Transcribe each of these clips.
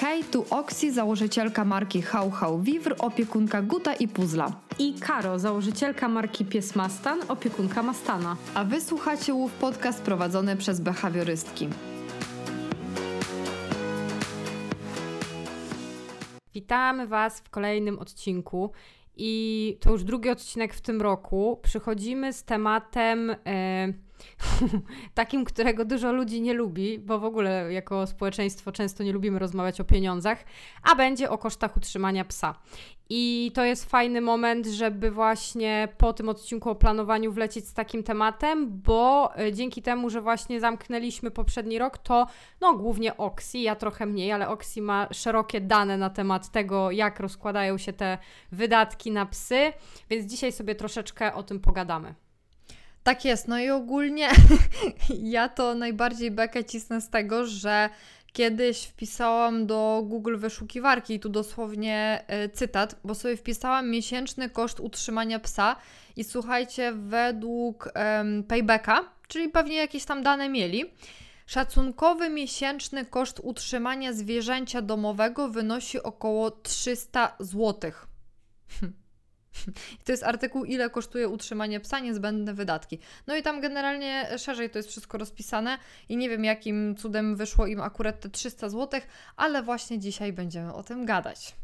Hej, tu Oksi, założycielka marki How How Vivre, opiekunka Guta i Puzla. I Karo, założycielka marki Pies Mastan, opiekunka Mastana. A wy słuchacie Łów Podcast prowadzony przez behawiorystki. Witamy Was w kolejnym odcinku. I to już drugi odcinek w tym roku. Przychodzimy z tematem. E, takim, którego dużo ludzi nie lubi, bo w ogóle jako społeczeństwo często nie lubimy rozmawiać o pieniądzach, a będzie o kosztach utrzymania psa. I to jest fajny moment, żeby właśnie po tym odcinku o planowaniu wlecieć z takim tematem, bo e, dzięki temu, że właśnie zamknęliśmy poprzedni rok, to no głównie Oxy, ja trochę mniej, ale Oxy ma szerokie dane na temat tego, jak rozkładają się te wydatki na psy, więc dzisiaj sobie troszeczkę o tym pogadamy. Tak jest, no i ogólnie ja to najbardziej bekę cisnę z tego, że kiedyś wpisałam do Google wyszukiwarki, i tu dosłownie y, cytat, bo sobie wpisałam miesięczny koszt utrzymania psa i słuchajcie, według y, paybacka, czyli pewnie jakieś tam dane mieli, szacunkowy miesięczny koszt utrzymania zwierzęcia domowego wynosi około 300 złotych. I to jest artykuł, ile kosztuje utrzymanie psa, niezbędne wydatki. No i tam generalnie szerzej to jest wszystko rozpisane i nie wiem jakim cudem wyszło im akurat te 300 zł, ale właśnie dzisiaj będziemy o tym gadać.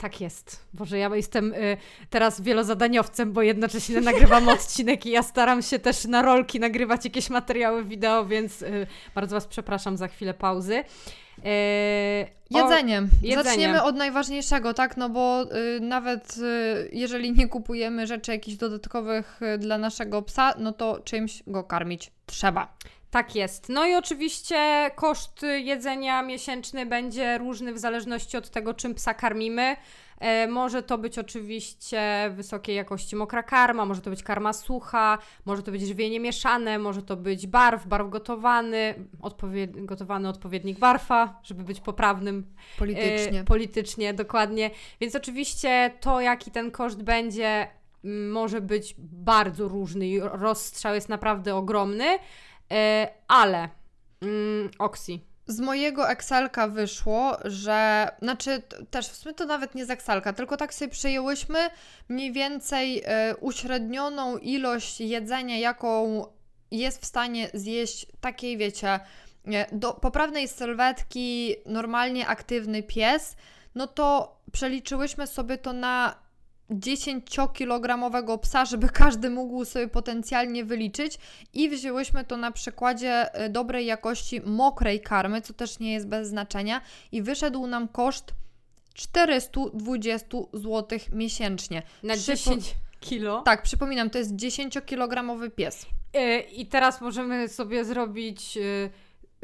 Tak jest. Boże, ja jestem y, teraz wielozadaniowcem, bo jednocześnie nagrywam odcinek i ja staram się też na rolki nagrywać jakieś materiały wideo, więc y, bardzo Was przepraszam za chwilę pauzy. Yy, jedzenie. jedzenie. Zaczniemy od najważniejszego, tak? No bo y, nawet y, jeżeli nie kupujemy rzeczy jakichś dodatkowych y, dla naszego psa, no to czymś go karmić trzeba. Tak jest. No i oczywiście koszt jedzenia miesięczny będzie różny w zależności od tego, czym psa karmimy. E, może to być oczywiście wysokiej jakości mokra karma, może to być karma sucha, może to być żywienie mieszane, może to być barw, barw gotowany, odpowied gotowany odpowiednik barfa, żeby być poprawnym politycznie. E, politycznie, dokładnie. Więc oczywiście to, jaki ten koszt będzie, może być bardzo różny i rozstrzał jest naprawdę ogromny, e, ale mm, Oxy. Z mojego Excelka wyszło, że, znaczy też w sumie to nawet nie z Excelka, tylko tak sobie przejęłyśmy mniej więcej y, uśrednioną ilość jedzenia, jaką jest w stanie zjeść takiej, wiecie, do poprawnej sylwetki, normalnie aktywny pies, no to przeliczyłyśmy sobie to na 10-kilogramowego psa, żeby każdy mógł sobie potencjalnie wyliczyć i wzięłyśmy to na przykładzie y, dobrej jakości mokrej karmy, co też nie jest bez znaczenia i wyszedł nam koszt 420 zł miesięcznie. Na 10 kilo? Tak, przypominam, to jest 10-kilogramowy pies. Yy, I teraz możemy sobie zrobić... Yy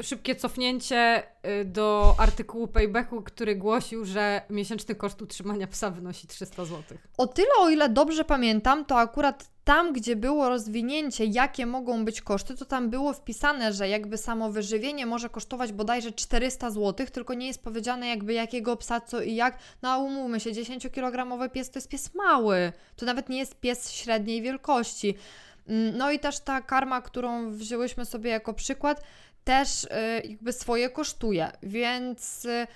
szybkie cofnięcie y, do artykułu Paybacku, który głosił, że miesięczny koszt utrzymania psa wynosi 300 zł. O tyle, o ile dobrze pamiętam, to akurat tam, gdzie było rozwinięcie, jakie mogą być koszty, to tam było wpisane, że jakby samo wyżywienie może kosztować bodajże 400 zł, tylko nie jest powiedziane jakby jakiego psa, co i jak. No a umówmy się, 10-kilogramowy pies to jest pies mały, to nawet nie jest pies średniej wielkości. Mm, no i też ta karma, którą wzięłyśmy sobie jako przykład, też y, jakby swoje kosztuje, więc y,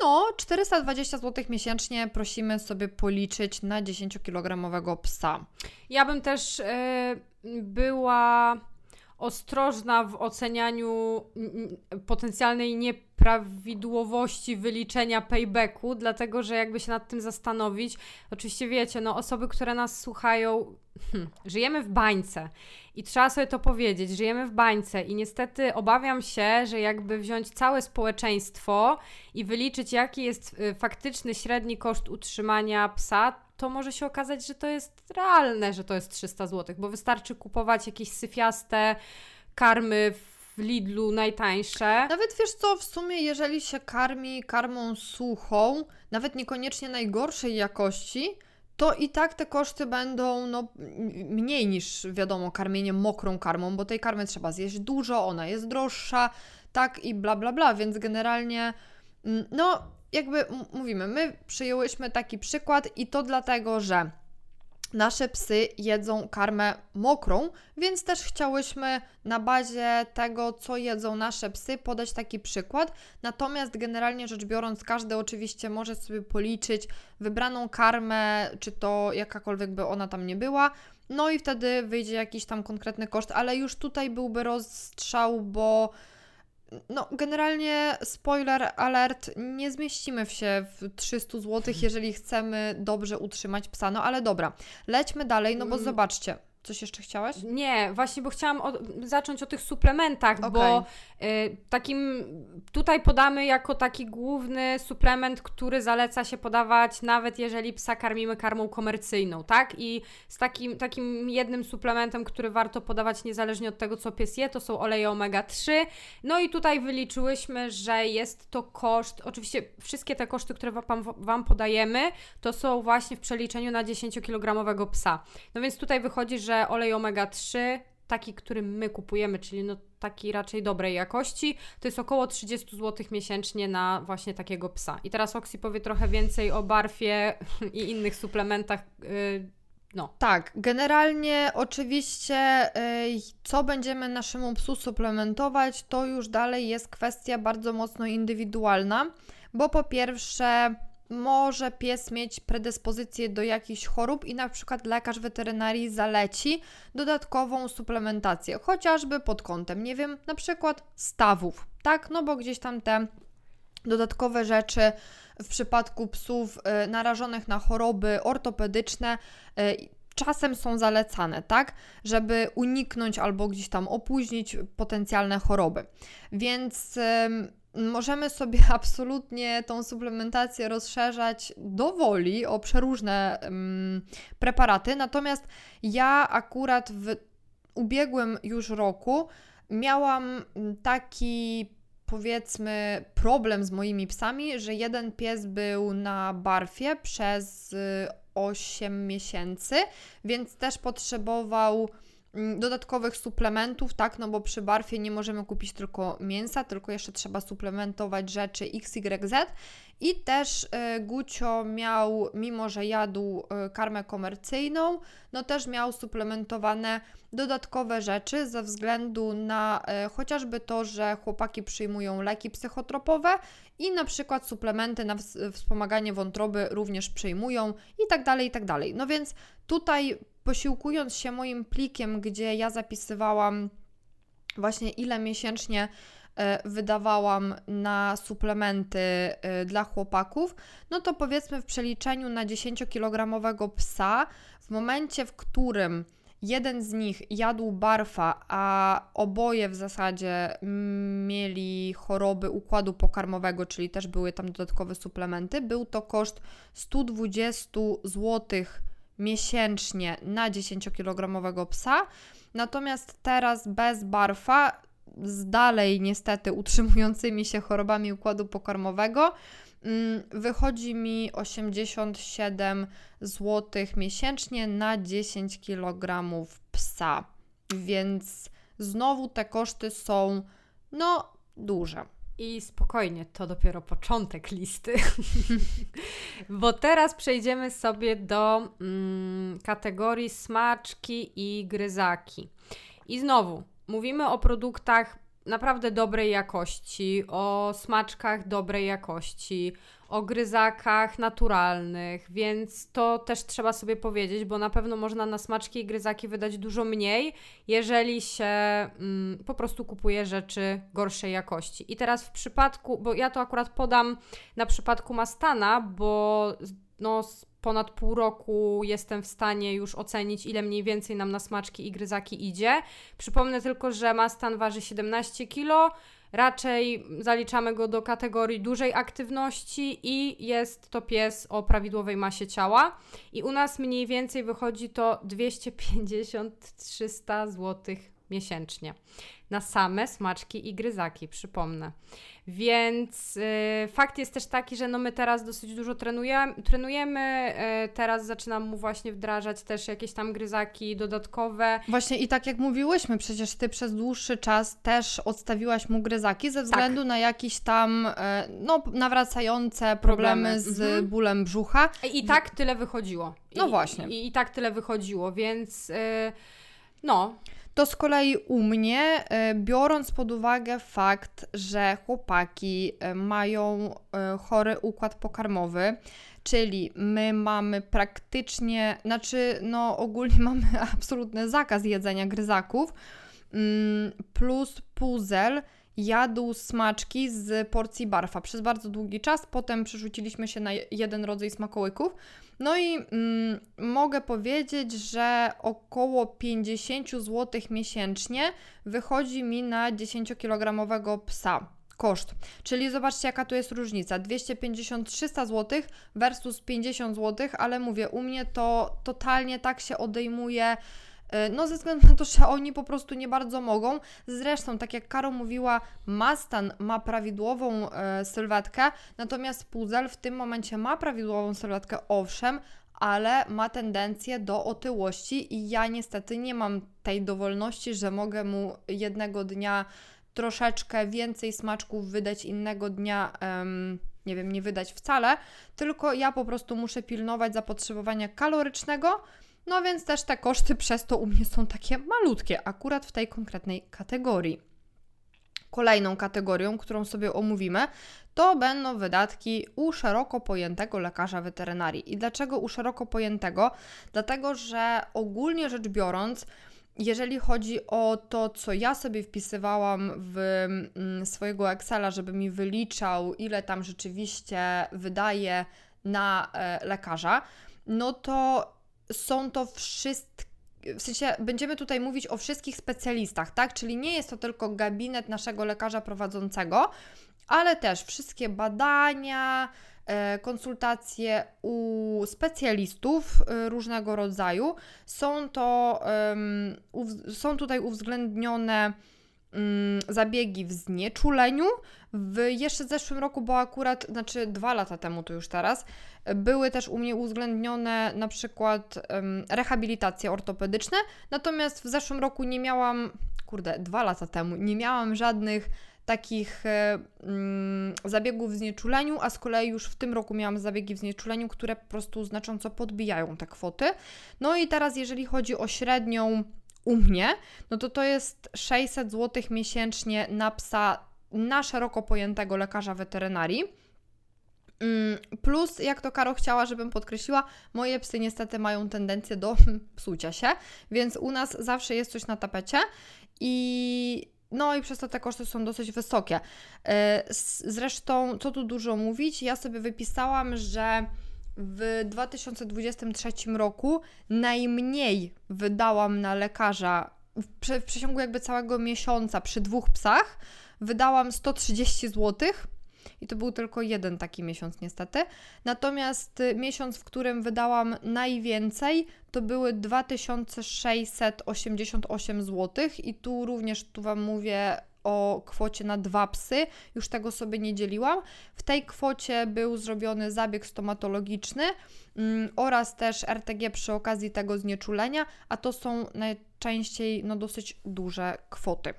no 420 zł miesięcznie prosimy sobie policzyć na 10-kilogramowego psa. Ja bym też y, była ostrożna w ocenianiu potencjalnej nieprawidłowości wyliczenia paybacku, dlatego że jakby się nad tym zastanowić, oczywiście wiecie, no osoby, które nas słuchają, hmm, żyjemy w bańce i trzeba sobie to powiedzieć, żyjemy w bańce i niestety obawiam się, że jakby wziąć całe społeczeństwo i wyliczyć jaki jest y, faktyczny średni koszt utrzymania psa, to może się okazać, że to jest realne, że to jest 300 zł, bo wystarczy kupować jakieś syfiaste karmy w Lidlu najtańsze. Nawet wiesz co, w sumie jeżeli się karmi karmą suchą, nawet niekoniecznie najgorszej jakości, to i tak te koszty będą no, mniej niż wiadomo karmienie mokrą karmą, bo tej karmy trzeba zjeść dużo, ona jest droższa, tak i bla bla bla, więc generalnie mm, no jakby mówimy, my przyjęłyśmy taki przykład i to dlatego, że nasze psy jedzą karmę mokrą, więc też chciałyśmy na bazie tego, co jedzą nasze psy, podać taki przykład. Natomiast generalnie rzecz biorąc, każdy oczywiście może sobie policzyć wybraną karmę, czy to jakakolwiek by ona tam nie była. No i wtedy wyjdzie jakiś tam konkretny koszt, ale już tutaj byłby rozstrzał, bo no, generalnie spoiler alert, nie zmieścimy się w 300 zł, jeżeli chcemy dobrze utrzymać psa. No ale dobra, lećmy dalej, no bo Mm. zobaczcie. Coś jeszcze chciałaś? Nie, właśnie, bo chciałam o, zacząć o tych suplementach, Okej. bo y, takim tutaj podamy jako taki główny suplement, który zaleca się podawać nawet jeżeli psa karmimy karmą komercyjną, tak? I z takim, takim jednym suplementem, który warto podawać niezależnie od tego, co pies je, to są oleje omega-3. No i tutaj wyliczyłyśmy, że jest to koszt, oczywiście wszystkie te koszty, które wam, wam podajemy, to są właśnie w przeliczeniu na 10-kilogramowego psa. No więc tutaj wychodzi, że olej omega-3, taki, który my kupujemy, czyli no taki raczej dobrej jakości, to jest około 30 zł miesięcznie na właśnie takiego psa. I teraz Oxy powie trochę więcej o barfie i innych suplementach. Yy, no. Tak, generalnie oczywiście y, co będziemy naszemu psu suplementować, to już dalej jest kwestia bardzo mocno indywidualna, bo po pierwsze może pies mieć predyspozycję do jakichś chorób i na przykład lekarz weterynarii zaleci dodatkową suplementację, chociażby pod kątem, nie wiem, na przykład stawów, tak? No bo gdzieś tam te dodatkowe rzeczy w przypadku psów y, narażonych na choroby ortopedyczne y, czasem są zalecane, tak, żeby uniknąć albo gdzieś tam opóźnić potencjalne choroby. Więc możemy sobie absolutnie tą suplementację rozszerzać do woli o przeróżne ym, preparaty. Natomiast ja akurat w ubiegłym już roku miałam taki powiedzmy problem z moimi psami, że jeden pies był na barfie przez y, 8 miesięcy, więc też potrzebował mm, dodatkowych suplementów, tak, no bo przy barfie nie możemy kupić tylko mięsa, tylko jeszcze trzeba suplementować rzeczy XYZ i też y, Gucio miał, mimo że jadł y, karmę komercyjną, no też miał suplementowane dodatkowe rzeczy ze względu na y, chociażby to, że chłopaki przyjmują leki psychotropowe i na przykład suplementy na ws- wspomaganie wątroby również przyjmują i tak dalej, i tak dalej. No więc tutaj posiłkując się moim plikiem, gdzie ja zapisywałam właśnie ile miesięcznie e, wydawałam na suplementy e, dla chłopaków, no to powiedzmy w przeliczeniu na 10-kilogramowego psa, w momencie, w którym jeden z nich jadł barfa, a oboje w zasadzie mieli choroby układu pokarmowego, czyli też były tam dodatkowe suplementy, był to koszt 120 zł miesięcznie na 10-kilogramowego psa. Natomiast teraz bez barfa, z dalej niestety utrzymującymi się chorobami układu pokarmowego, mm, wychodzi mi 87 zł miesięcznie na 10 kg psa. Więc znowu te koszty są no duże. I spokojnie, to dopiero początek listy. Bo teraz przejdziemy sobie do mm, kategorii smaczki i gryzaki. I znowu, mówimy o produktach naprawdę dobrej jakości, o smaczkach dobrej jakości, o gryzakach naturalnych, więc to też trzeba sobie powiedzieć, bo na pewno można na smaczki i gryzaki wydać dużo mniej, jeżeli się mm, po prostu kupuje rzeczy gorszej jakości. I teraz w przypadku, bo ja to akurat podam na przypadku Mastana, bo no, ponad pół roku jestem w stanie już ocenić, ile mniej więcej nam na smaczki i gryzaki idzie. Przypomnę tylko, że Mastan waży 17 kg, raczej zaliczamy go do kategorii dużej aktywności i jest to pies o prawidłowej masie ciała. I u nas mniej więcej wychodzi to 250-300 zł miesięcznie. Na same smaczki i gryzaki, przypomnę. Więc y, fakt jest też taki, że no my teraz dosyć dużo trenujemy, trenujemy y, teraz zaczynam mu właśnie wdrażać też jakieś tam gryzaki dodatkowe. Właśnie i tak jak mówiłyśmy, przecież ty przez dłuższy czas też odstawiłaś mu gryzaki ze względu tak. na jakieś tam e, no, nawracające problemy, problemy. z mhm. bólem brzucha. I tak tyle wychodziło. No właśnie. I, I, tak tyle wychodziło, więc y, no. To z kolei u mnie, e, biorąc pod uwagę fakt, że chłopaki e, mają e, chory układ pokarmowy, czyli my mamy praktycznie, znaczy, no ogólnie mamy absolutny zakaz jedzenia gryzaków, mm, plus puzel jadł smaczki z porcji barfa przez bardzo długi czas, potem przerzuciliśmy się na jeden rodzaj smakołyków. No i mm, mogę powiedzieć, że około 50 zł miesięcznie wychodzi mi na 10-kilogramowego psa koszt. Czyli zobaczcie, jaka tu jest różnica. 250-300 zł versus 50 zł, ale mówię, u mnie to totalnie tak się odejmuje no ze względu na to, że oni po prostu nie bardzo mogą. Zresztą, tak jak Karo mówiła, Mastan ma prawidłową e, sylwetkę, natomiast Puzel w tym momencie ma prawidłową sylwetkę, owszem, ale ma tendencję do otyłości i ja niestety nie mam tej dowolności, że mogę mu jednego dnia troszeczkę więcej smaczków wydać, innego dnia um, nie wiem, nie wydać wcale, tylko ja po prostu muszę pilnować zapotrzebowania kalorycznego, no więc też te koszty przez to u mnie są takie malutkie, akurat w tej konkretnej kategorii. Kolejną kategorią, którą sobie omówimy, to będą wydatki u szeroko pojętego lekarza weterynarii. I dlaczego u szeroko pojętego? Dlatego, że ogólnie rzecz biorąc, jeżeli chodzi o to, co ja sobie wpisywałam w mm, swojego Excela, żeby mi wyliczał, ile tam rzeczywiście wydaje na e, lekarza, no to są to wszystkie w sensie będziemy tutaj mówić o wszystkich specjalistach, tak? Czyli nie jest to tylko gabinet naszego lekarza prowadzącego, ale też wszystkie badania, e, konsultacje u specjalistów e, różnego rodzaju. Są to są tutaj uwzględnione zabiegi w znieczuleniu. W jeszcze zeszłym roku, bo akurat, znaczy dwa lata temu to już teraz, były też u mnie uwzględnione na przykład um, rehabilitacje ortopedyczne, natomiast w zeszłym roku nie miałam, kurde, dwa lata temu, nie miałam żadnych takich um, zabiegów w znieczuleniu, a z kolei już w tym roku miałam zabiegi w znieczuleniu, które po prostu znacząco podbijają te kwoty. No i teraz, jeżeli chodzi o średnią u mnie, no to to jest 600 zł miesięcznie na psa na szeroko pojętego lekarza weterynarii. Mm, plus, jak to Karo chciała, żebym podkreśliła, moje psy niestety mają tendencję do psucia się, więc u nas zawsze jest coś na tapecie i no i przez to te koszty są dosyć wysokie. E, zresztą, co tu dużo mówić, ja sobie wypisałam, że w 2023 roku najmniej wydałam na lekarza w, przeciągu jakby całego miesiąca przy dwóch psach wydałam 130 złotych i to był tylko jeden taki miesiąc niestety. Natomiast y, miesiąc, w którym wydałam najwięcej, to były 2688 zł i tu również tu Wam mówię o kwocie na dwa psy, już tego sobie nie dzieliłam. W tej kwocie był zrobiony zabieg stomatologiczny mm, oraz też RTG przy okazji tego znieczulenia, a to są najczęściej no, dosyć duże kwoty.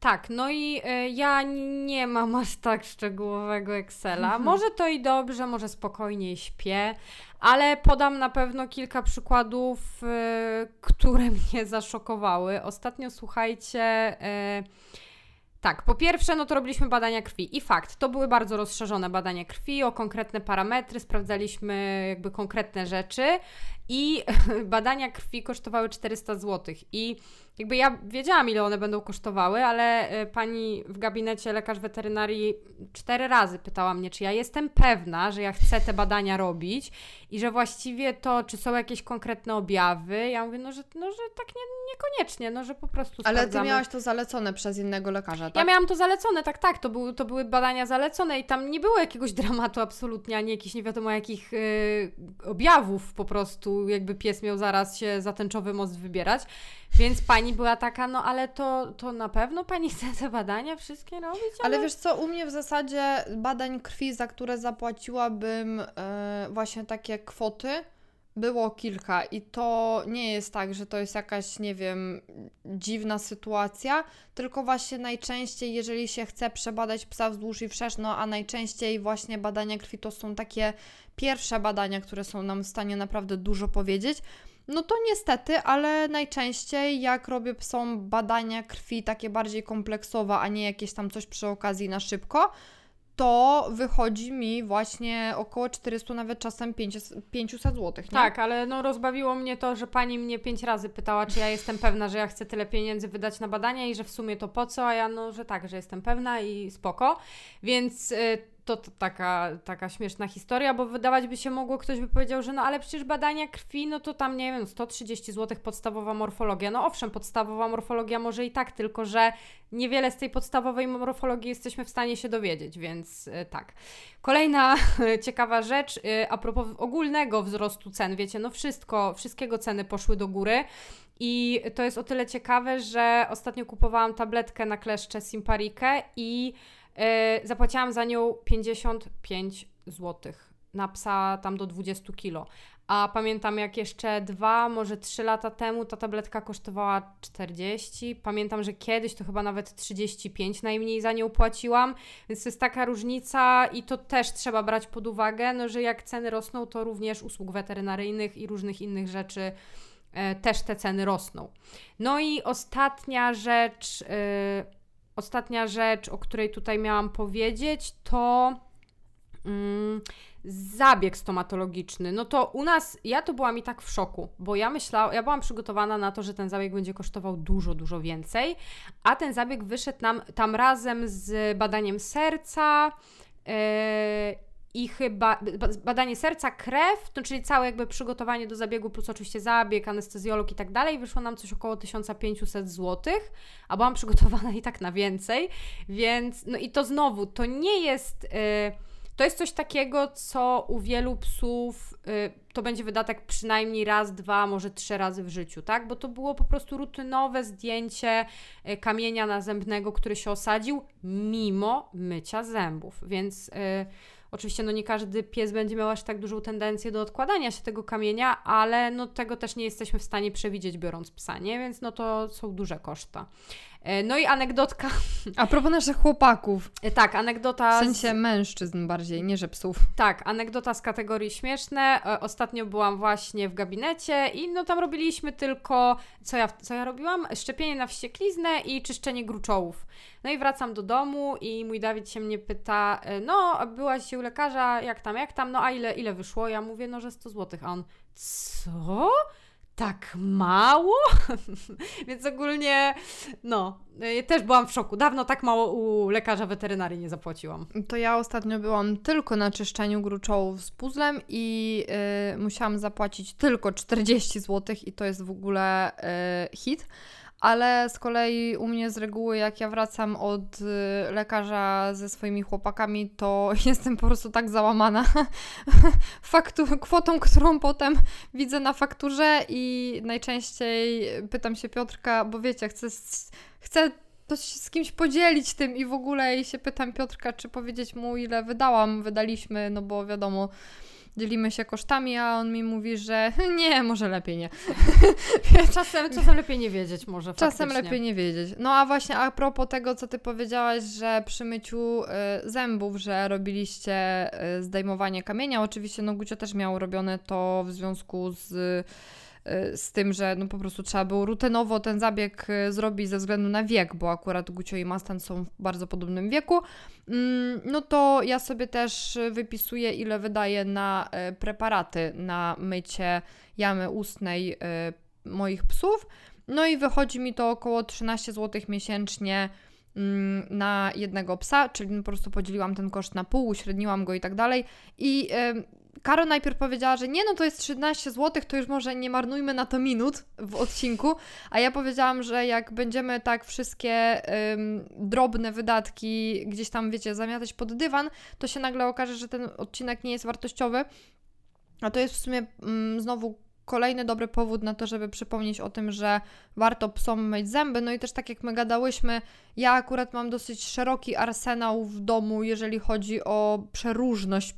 Tak, no i y, ja nie mam aż tak szczegółowego Excela. Mhm. Może to i dobrze, może spokojniej śpię, ale podam na pewno kilka przykładów, y, które mnie zaszokowały. Ostatnio słuchajcie. Y, tak, po pierwsze, no to robiliśmy badania krwi. I fakt, to były bardzo rozszerzone badania krwi o konkretne parametry, sprawdzaliśmy jakby konkretne rzeczy i badania krwi kosztowały 400 zł. I jakby ja wiedziałam, ile one będą kosztowały, ale y, pani w gabinecie lekarz weterynarii cztery razy pytała mnie, czy ja jestem pewna, że ja chcę te badania robić i że właściwie to, czy są jakieś konkretne objawy. Ja mówię, no że, no, że tak nie, niekoniecznie, no że po prostu Ale sprawdzamy. ty miałaś to zalecone przez innego lekarza, tak? Ja miałam to zalecone, tak, tak, to, był, to były badania zalecone i tam nie było jakiegoś dramatu absolutnie, ani jakichś nie wiadomo jakich y, objawów po prostu prostu jakby pies miał zaraz się za tęczowy most wybierać. Więc pani była taka, no ale to, to na pewno pani chce te badania wszystkie robić? Ale wiesz co, u mnie w zasadzie badań krwi, za które zapłaciłabym e, właśnie takie kwoty, było kilka i to nie jest tak, że to jest jakaś, nie wiem, dziwna sytuacja, tylko właśnie najczęściej, jeżeli się chce przebadać psa wzdłuż i wszerz, no a najczęściej właśnie badania krwi to są takie pierwsze badania, które są nam w stanie naprawdę dużo powiedzieć. No to niestety, ale najczęściej jak robię psom badania krwi takie bardziej kompleksowe, a nie jakieś tam coś przy okazji na szybko, to wychodzi mi właśnie około 400, nawet czasem 500 zł. Nie? Tak, ale no rozbawiło mnie to, że pani mnie pięć razy pytała, czy ja jestem pewna, że ja chcę tyle pieniędzy wydać na badania i że w sumie to po co, a ja no, że tak, że jestem pewna i spoko. Więc. Yy, to, to taka, taka śmieszna historia, bo wydawać by się mogło, ktoś by powiedział, że no ale przecież badania krwi, no to tam nie wiem, 130 zł podstawowa morfologia. No owszem, podstawowa morfologia może i tak, tylko że niewiele z tej podstawowej morfologii jesteśmy w stanie się dowiedzieć, więc yy, tak. Kolejna ciekawa rzecz, yy, a propos ogólnego wzrostu cen, wiecie, no wszystko, wszystkiego ceny poszły do góry. I to jest o tyle ciekawe, że ostatnio kupowałam tabletkę na kleszcze Simparikę i E, zapłaciłam za nią 55 zł. Na psa tam do 20 kg. A pamiętam jak jeszcze dwa, może trzy lata temu ta tabletka kosztowała 40. Pamiętam, że kiedyś to chyba nawet 35 najmniej za nią płaciłam. Więc to jest taka różnica i to też trzeba brać pod uwagę, no, że jak ceny rosną, to również usług weterynaryjnych i różnych innych rzeczy e, też te ceny rosną. No i ostatnia rzecz. E, ostatnia rzecz, o której tutaj miałam powiedzieć, to mm, zabieg stomatologiczny. No to u nas, ja to byłam i tak w szoku, bo ja myślałam, ja byłam przygotowana na to, że ten zabieg będzie kosztował dużo, dużo więcej, a ten zabieg wyszedł nam tam razem z badaniem serca, yy, i chyba badanie serca, krew, to czyli całe jakby przygotowanie do zabiegu, plus oczywiście zabieg, anestezjolog i tak dalej, wyszło nam coś około 1500 zł, a byłam przygotowana i tak na więcej, więc no i to znowu, to nie jest, yy, to jest coś takiego, co u wielu psów yy, to będzie wydatek przynajmniej raz, dwa, może trzy razy w życiu, tak? Bo to było po prostu rutynowe zdjęcie yy, kamienia nazębnego, który się osadził mimo mycia zębów, więc... Yy, Oczywiście no nie każdy pies będzie miał aż tak dużą tendencję do odkładania się tego kamienia, ale no tego też nie jesteśmy w stanie przewidzieć biorąc psa, nie? Więc no to są duże koszta. E, no i anegdotka. A propos naszych chłopaków. E, tak, anegdota. W sensie mężczyzn bardziej, nie że psów. Tak, anegdota z kategorii śmieszne. E, ostatnio byłam właśnie w gabinecie i no tam robiliśmy tylko, co ja, co ja robiłam? Szczepienie na wściekliznę i czyszczenie gruczołów. No i wracam do domu i mój Dawid się mnie pyta, no byłaś u lekarza, jak tam, jak tam, no a ile, ile wyszło? Ja mówię, no że 100 zł, a on, co? Tak mało? Więc ogólnie, no, y, też byłam w szoku. Dawno tak mało u lekarza weterynarii nie zapłaciłam. To ja ostatnio byłam tylko na czyszczeniu gruczołów z puzzlem i yy, musiałam zapłacić tylko 40 zł i to jest w ogóle yy, hit ale z kolei u mnie z reguły, jak ja wracam od y, lekarza ze swoimi chłopakami, to jestem po prostu tak załamana faktu, kwotą, którą potem widzę na fakturze i najczęściej pytam się Piotrka, bo wiecie, chcę, chcę to się z kimś podzielić tym i w ogóle i się pytam Piotrka, czy powiedzieć mu ile wydałam, wydaliśmy, no bo wiadomo, dzielimy się kosztami, a on mi mówi, że nie, może lepiej nie. czasem, czasem lepiej nie wiedzieć może Czasem lepiej nie wiedzieć. No a właśnie a propos tego, co ty powiedziałaś, że przy myciu y, zębów, że robiliście y, zdejmowanie kamienia, oczywiście no Gucio też miał robione to w związku z Y, z tym, że no po prostu trzeba było rutynowo ten zabieg y, zrobić ze względu na wiek, bo akurat Gucio i Mastan są w bardzo podobnym wieku, mm, no to ja sobie też wypisuję, ile wydaję na y, preparaty na mycie jamy ustnej moich psów. No i wychodzi mi to około 13 zł miesięcznie mm, na jednego psa, czyli po prostu podzieliłam ten koszt na pół, uśredniłam go i tak dalej. I Karo najpierw powiedziała, że nie, no to jest 13 zł, to już może nie marnujmy na to minut w odcinku, a ja powiedziałam, że jak będziemy tak wszystkie ym, drobne wydatki gdzieś tam, wiecie, zamiatać pod dywan, to się nagle okaże, że ten odcinek nie jest wartościowy, a to jest w sumie ym, znowu kolejny dobry powód na to, żeby przypomnieć o tym, że warto psom myć zęby. No i też tak jak my gadałyśmy, ja akurat mam dosyć szeroki arsenał w domu, jeżeli chodzi o przeróżność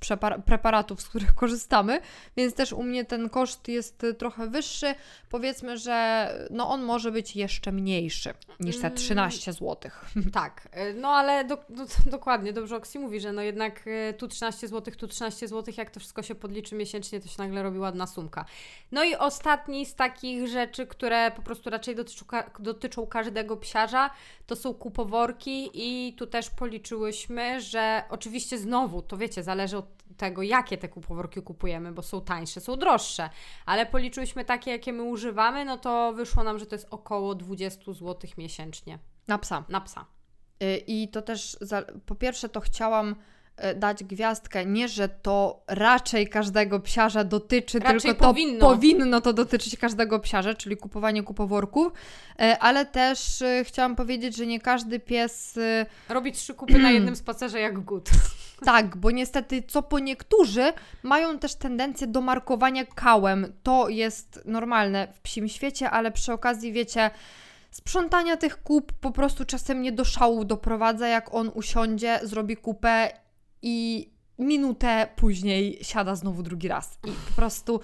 preparatów, z których korzystamy, więc też u mnie ten koszt jest trochę wyższy. Powiedzmy, że no on może być jeszcze mniejszy niż te 13 mm. zł. Tak, e, no ale do, do, dokładnie, dobrze Oksi mówi, że no jednak e, tu 13 zł, tu 13 zł, jak to wszystko się podliczy miesięcznie, to się nagle robi ładna sumka. No i ostatni z takich rzeczy, które po prostu raczej dotyczą, dotyczą każdego psiarza, to są kupoworki i tu też policzyłyśmy, że oczywiście znowu, to wiecie, zależy od tego, jakie te kupoworki kupujemy, bo są tańsze, są droższe, ale policzyłyśmy takie, jakie my używamy, no to wyszło nam, że to jest około 20 zł miesięcznie. Na psa. Na psa. Y, I to też, po pierwsze, to chciałam dać gwiazdkę, nie, że to raczej każdego psiarza dotyczy, raczej tylko powinno. to powinno to dotyczyć każdego psiarza, czyli kupowanie kupoworków, y, ale też chciałam powiedzieć, że nie każdy pies... Robi trzy kupy na jednym spacerze jak gut. Tak, bo niestety co po niektórzy mają też tendencję do markowania kałem. To jest normalne w psim świecie, ale przy okazji wiecie sprzątania tych kup po prostu czasem nie do szału doprowadza, jak on usiądzie, zrobi kupę i minutę później siada znowu drugi raz. I po prostu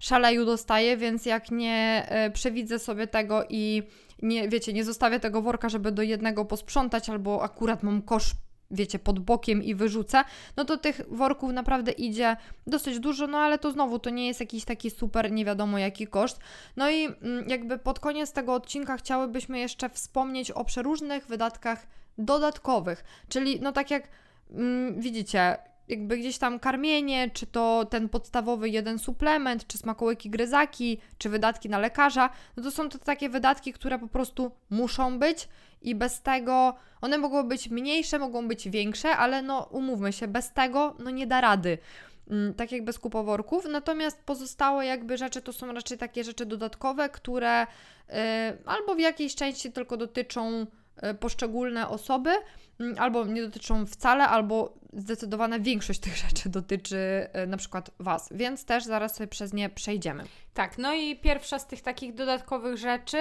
szaleju dostaje, więc jak nie e, przewidzę sobie tego i nie, wiecie, nie zostawię tego worka, żeby do jednego posprzątać, albo akurat mam kosz wiecie, pod bokiem i wyrzucę, no to tych worków naprawdę idzie dosyć dużo, no ale to znowu to nie jest jakiś taki super nie wiadomo jaki koszt. No i mm, jakby pod koniec tego odcinka chciałybyśmy jeszcze wspomnieć o przeróżnych wydatkach dodatkowych, czyli no tak jak mm, widzicie, jakby gdzieś tam karmienie, czy to ten podstawowy jeden suplement, czy smakołyki gryzaki, czy wydatki na lekarza, no to są to takie wydatki, które po prostu muszą być i bez tego one mogą być mniejsze, mogą być większe, ale no umówmy się, bez tego no nie da rady. Mm, tak jak bez kupoworków, natomiast pozostałe jakby rzeczy to są raczej takie rzeczy dodatkowe, które yy, albo w jakiejś części tylko dotyczą poszczególne osoby, yy, albo nie dotyczą wcale, albo zdecydowana większość tych rzeczy dotyczy yy, na przykład Was, więc też zaraz sobie przez nie przejdziemy. Tak, no i pierwsza z tych takich dodatkowych rzeczy,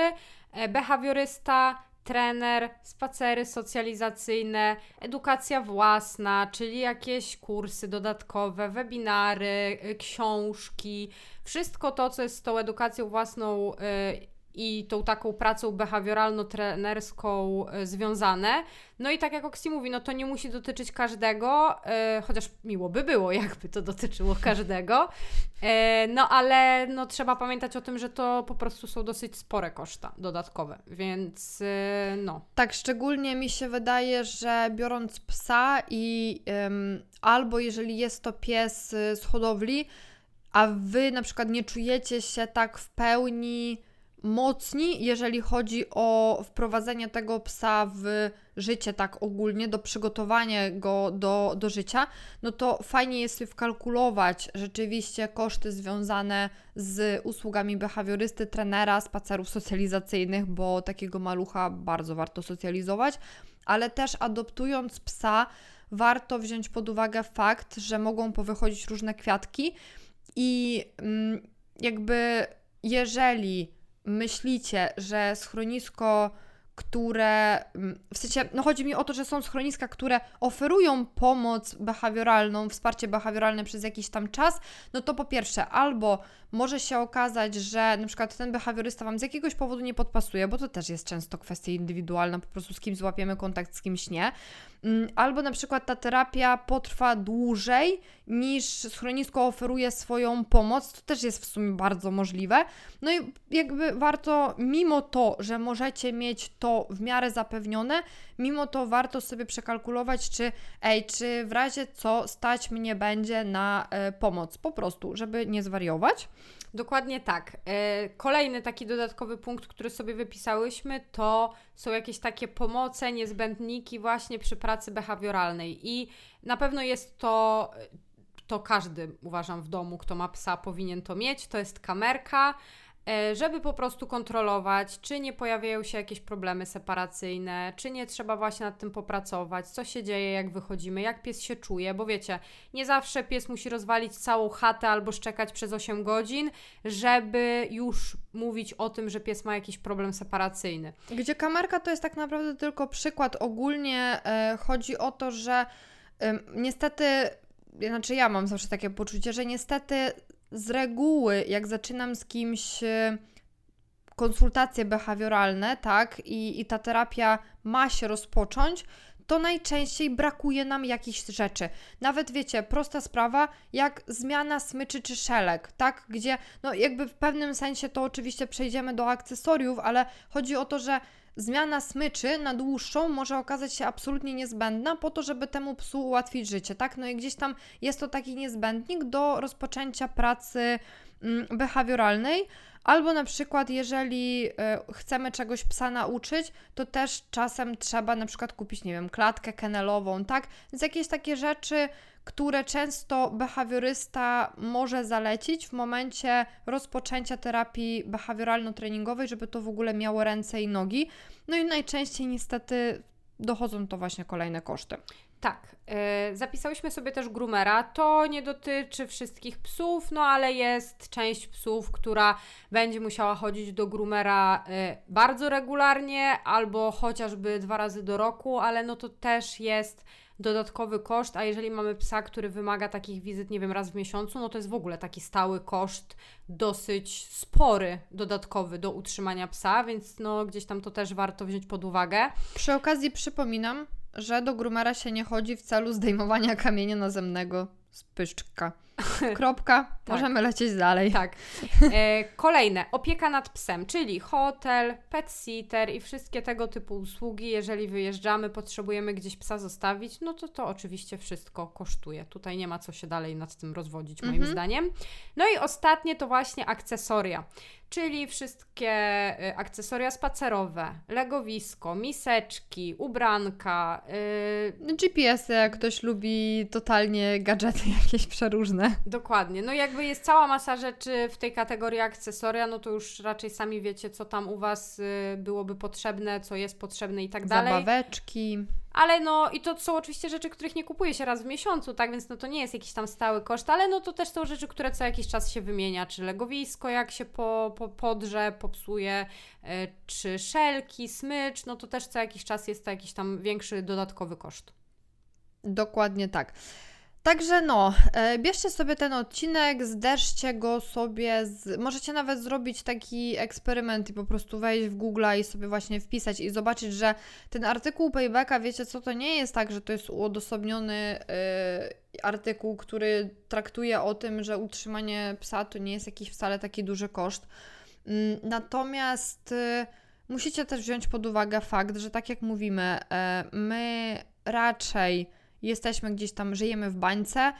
e, behawiorysta trener, spacery socjalizacyjne, edukacja własna, czyli jakieś kursy dodatkowe, webinary, książki, wszystko to, co jest z tą edukacją własną. I tą taką pracą behawioralno-trenerską y, związane. No i tak jak Oksi mówi, no to nie musi dotyczyć każdego, yy, chociaż miło by było, jakby to dotyczyło każdego. Yy, no ale no, trzeba pamiętać o tym, że to po prostu są dosyć spore koszta dodatkowe, więc no. Tak, szczególnie mi się wydaje, że biorąc psa i albo jeżeli jest to pies z hodowli, a wy na przykład nie czujecie się tak w pełni mocni, jeżeli chodzi o wprowadzenie tego psa w życie tak ogólnie, do przygotowania go do, do życia, no to fajnie jest wkalkulować rzeczywiście koszty związane z usługami behawiorysty, trenera, spacerów socjalizacyjnych, bo takiego malucha bardzo warto socjalizować, ale też adoptując psa, warto wziąć pod uwagę fakt, że mogą powychodzić różne kwiatki i mm, jakby jeżeli myślicie, że schronisko, które mm, w sensie, no chodzi mi o to, że są schroniska, które oferują pomoc behawioralną, wsparcie behawioralne przez jakiś tam czas, no to po pierwsze, albo może się okazać, że na przykład ten behawiorysta Wam z jakiegoś powodu nie podpasuje, bo to też jest często kwestia indywidualna, po prostu z kim złapiemy kontakt, z kimś nie. Mm, albo na przykład ta terapia potrwa dłużej niż schronisko oferuje swoją pomoc, to też jest w sumie bardzo możliwe. No i jakby warto, mimo to, że możecie mieć to w miarę zapewnione, mimo to warto sobie przekalkulować, czy ej, czy w razie co stać mnie będzie na e, pomoc, po prostu, żeby nie zwariować. Dokładnie tak. E, kolejny taki dodatkowy punkt, który sobie wypisałyśmy, to są jakieś takie pomoce, niezbędniki właśnie przy pracy behawioralnej. I na pewno jest to, to każdy, uważam, w domu, kto ma psa, powinien to mieć. To jest kamerka. e, żeby po prostu kontrolować, czy nie pojawiają się jakieś problemy separacyjne, czy nie trzeba właśnie nad tym popracować, co się dzieje, jak wychodzimy, jak pies się czuje, bo wiecie, nie zawsze pies musi rozwalić całą chatę albo szczekać przez 8 godzin, żeby już mówić o tym, że pies ma jakiś problem separacyjny. Gdzie kamerka to jest tak naprawdę tylko przykład. Ogólnie e, chodzi o to, że niestety, znaczy ja mam zawsze takie poczucie, że niestety z reguły, jak zaczynam z kimś e, konsultacje behawioralne, tak, i, i ta terapia ma się rozpocząć, to najczęściej brakuje nam jakichś rzeczy. Nawet wiecie, prosta sprawa, jak zmiana smyczy czy szelek, tak? Gdzie, no jakby w pewnym sensie to oczywiście przejdziemy do akcesoriów, ale chodzi o to, że zmiana smyczy na dłuższą może okazać się absolutnie niezbędna po to, żeby temu psu ułatwić życie, tak? No i gdzieś tam jest to taki niezbędnik do rozpoczęcia pracy mm, behawioralnej, Albo na przykład, jeżeli y, chcemy czegoś psa nauczyć, to też czasem trzeba na przykład kupić, nie wiem, klatkę kenelową, tak? Więc jakieś takie rzeczy, które często behawiorysta może zalecić w momencie rozpoczęcia terapii behawioralno-treningowej, żeby to w ogóle miało ręce i nogi. No i najczęściej niestety dochodzą to właśnie kolejne koszty. Tak. Yy, zapisałyśmy sobie też groomera. To nie dotyczy wszystkich psów, no ale jest część psów, która będzie musiała chodzić do groomera yy, bardzo regularnie albo chociażby dwa razy do roku, ale no to też jest dodatkowy koszt, a jeżeli mamy psa, który wymaga takich wizyt, nie wiem, raz w miesiącu, no to jest w ogóle taki stały koszt, dosyć spory, dodatkowy do utrzymania psa, więc no gdzieś tam to też warto wziąć pod uwagę. Przy okazji przypominam, że do grumera się nie chodzi w celu zdejmowania kamienia nazemnego z pyszczka. Kropka. tak. Możemy lecieć dalej. Tak. E, kolejne. Opieka nad psem, czyli hotel, pet sitter i wszystkie tego typu usługi. Jeżeli wyjeżdżamy, potrzebujemy gdzieś psa zostawić, no to to oczywiście wszystko kosztuje. Tutaj nie ma co się dalej nad tym rozwodzić, moim mhm. zdaniem. No i ostatnie to właśnie akcesoria czyli wszystkie y, akcesoria spacerowe, legowisko, miseczki, ubranka. Yy... GPS-y, jak ktoś lubi totalnie gadżety jakieś przeróżne. Dokładnie. No jakby jest cała masa rzeczy w tej kategorii akcesoria, no to już raczej sami wiecie, co tam u Was y, byłoby potrzebne, co jest potrzebne i tak dalej. Zabaweczki. Ale no i to są oczywiście rzeczy, których nie kupuje się raz w miesiącu, tak więc no to nie jest jakiś tam stały koszt, ale no to też są rzeczy, które co jakiś czas się wymienia, czy legowisko jak się po, po, podrze, popsuje, yy, czy szelki, smycz, no to też co jakiś czas jest to jakiś tam większy dodatkowy koszt. Dokładnie tak. Także no, e, bierzcie sobie ten odcinek, zderzcie go sobie, z... możecie nawet zrobić taki eksperyment i po prostu wejść w Google i sobie właśnie wpisać i zobaczyć, że ten artykuł Paybacka, wiecie co, to nie jest tak, że to jest uodosobniony yy, artykuł, który traktuje o tym, że utrzymanie psa to nie jest jakiś wcale taki duży koszt. Yy, natomiast yy, musicie też wziąć pod uwagę fakt, że tak jak mówimy, my raczej jesteśmy gdzieś tam, żyjemy w bańce.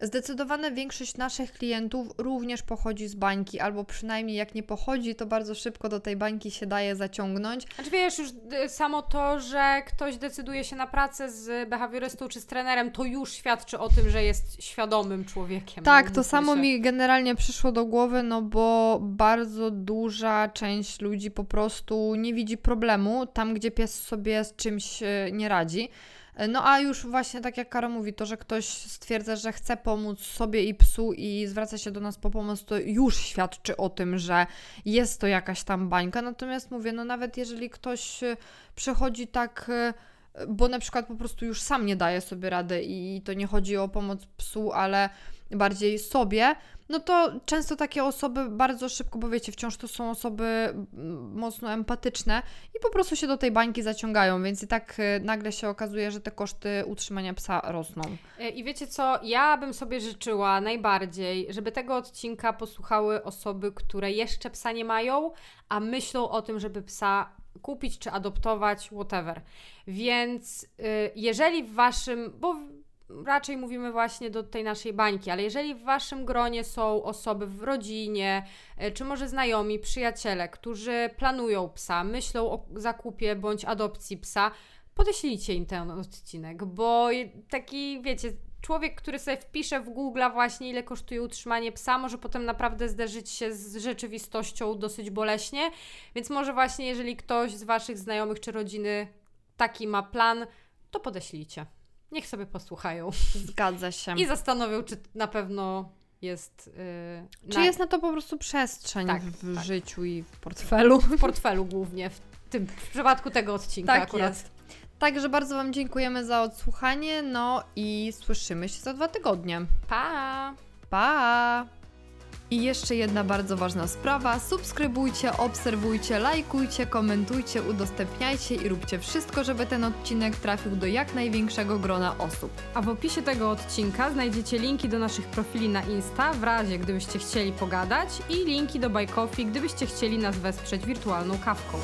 Zdecydowana większość naszych klientów również pochodzi z bańki, albo przynajmniej jak nie pochodzi, to bardzo szybko do tej bańki się daje zaciągnąć. Znaczy wiesz, już y, samo to, że ktoś decyduje się na pracę z behawiorystą czy z trenerem, to już świadczy o tym, że jest świadomym człowiekiem. Tak, to samo się. mi generalnie przyszło do głowy, no bo bardzo duża część ludzi po prostu nie widzi problemu tam, gdzie pies sobie z czymś y, nie radzi. No a już właśnie tak jak Kara mówi, to, że ktoś stwierdza, że chce pomóc sobie i psu i zwraca się do nas po pomoc, to już świadczy o tym, że jest to jakaś tam bańka. Natomiast mówię, no nawet jeżeli ktoś e, przychodzi tak e, bo na przykład po prostu już sam nie daje sobie rady i to nie chodzi o pomoc psu, ale bardziej sobie, no to często takie osoby bardzo szybko, bo wiecie, wciąż to są osoby mocno empatyczne i po prostu się do tej bańki zaciągają, więc i tak y, nagle się okazuje, że te koszty utrzymania psa rosną. E, I wiecie co, ja bym sobie życzyła najbardziej, żeby tego odcinka posłuchały osoby, które jeszcze psa nie mają, a myślą o tym, żeby psa kupić czy adoptować, whatever. Więc y, jeżeli w waszym, bo raczej mówimy właśnie do tej naszej bańki, ale jeżeli w waszym gronie są osoby w rodzinie, y, czy może znajomi, przyjaciele, którzy planują psa, myślą o zakupie bądź adopcji psa, podeślijcie im ten odcinek, bo taki, wiecie, człowiek, który sobie wpisze w Google właśnie ile kosztuje utrzymanie psa, może potem naprawdę zderzyć się z rzeczywistością dosyć boleśnie, więc może właśnie jeżeli ktoś z Waszych znajomych czy rodziny taki ma plan, to podeślijcie. Niech sobie posłuchają Zgadza się. i zastanowią, czy na pewno jest yy, Czy na, jest na to po prostu przestrzeń Tak, w tak. życiu i w portfelu? w portfelu głównie, w, tym, w przypadku tego odcinka Tak akurat. jest. Także bardzo Wam dziękujemy za odsłuchanie, no i słyszymy się za dwa tygodnie. Pa! Pa! I jeszcze jedna bardzo ważna sprawa. Subskrybujcie, obserwujcie, lajkujcie, komentujcie, udostępniajcie i róbcie wszystko, żeby ten odcinek trafił do jak największego grona osób. A w opisie tego odcinka znajdziecie linki do naszych profili na Insta, w razie gdybyście chcieli pogadać, i linki do Coffee, gdybyście chcieli nas wesprzeć wirtualną kawką.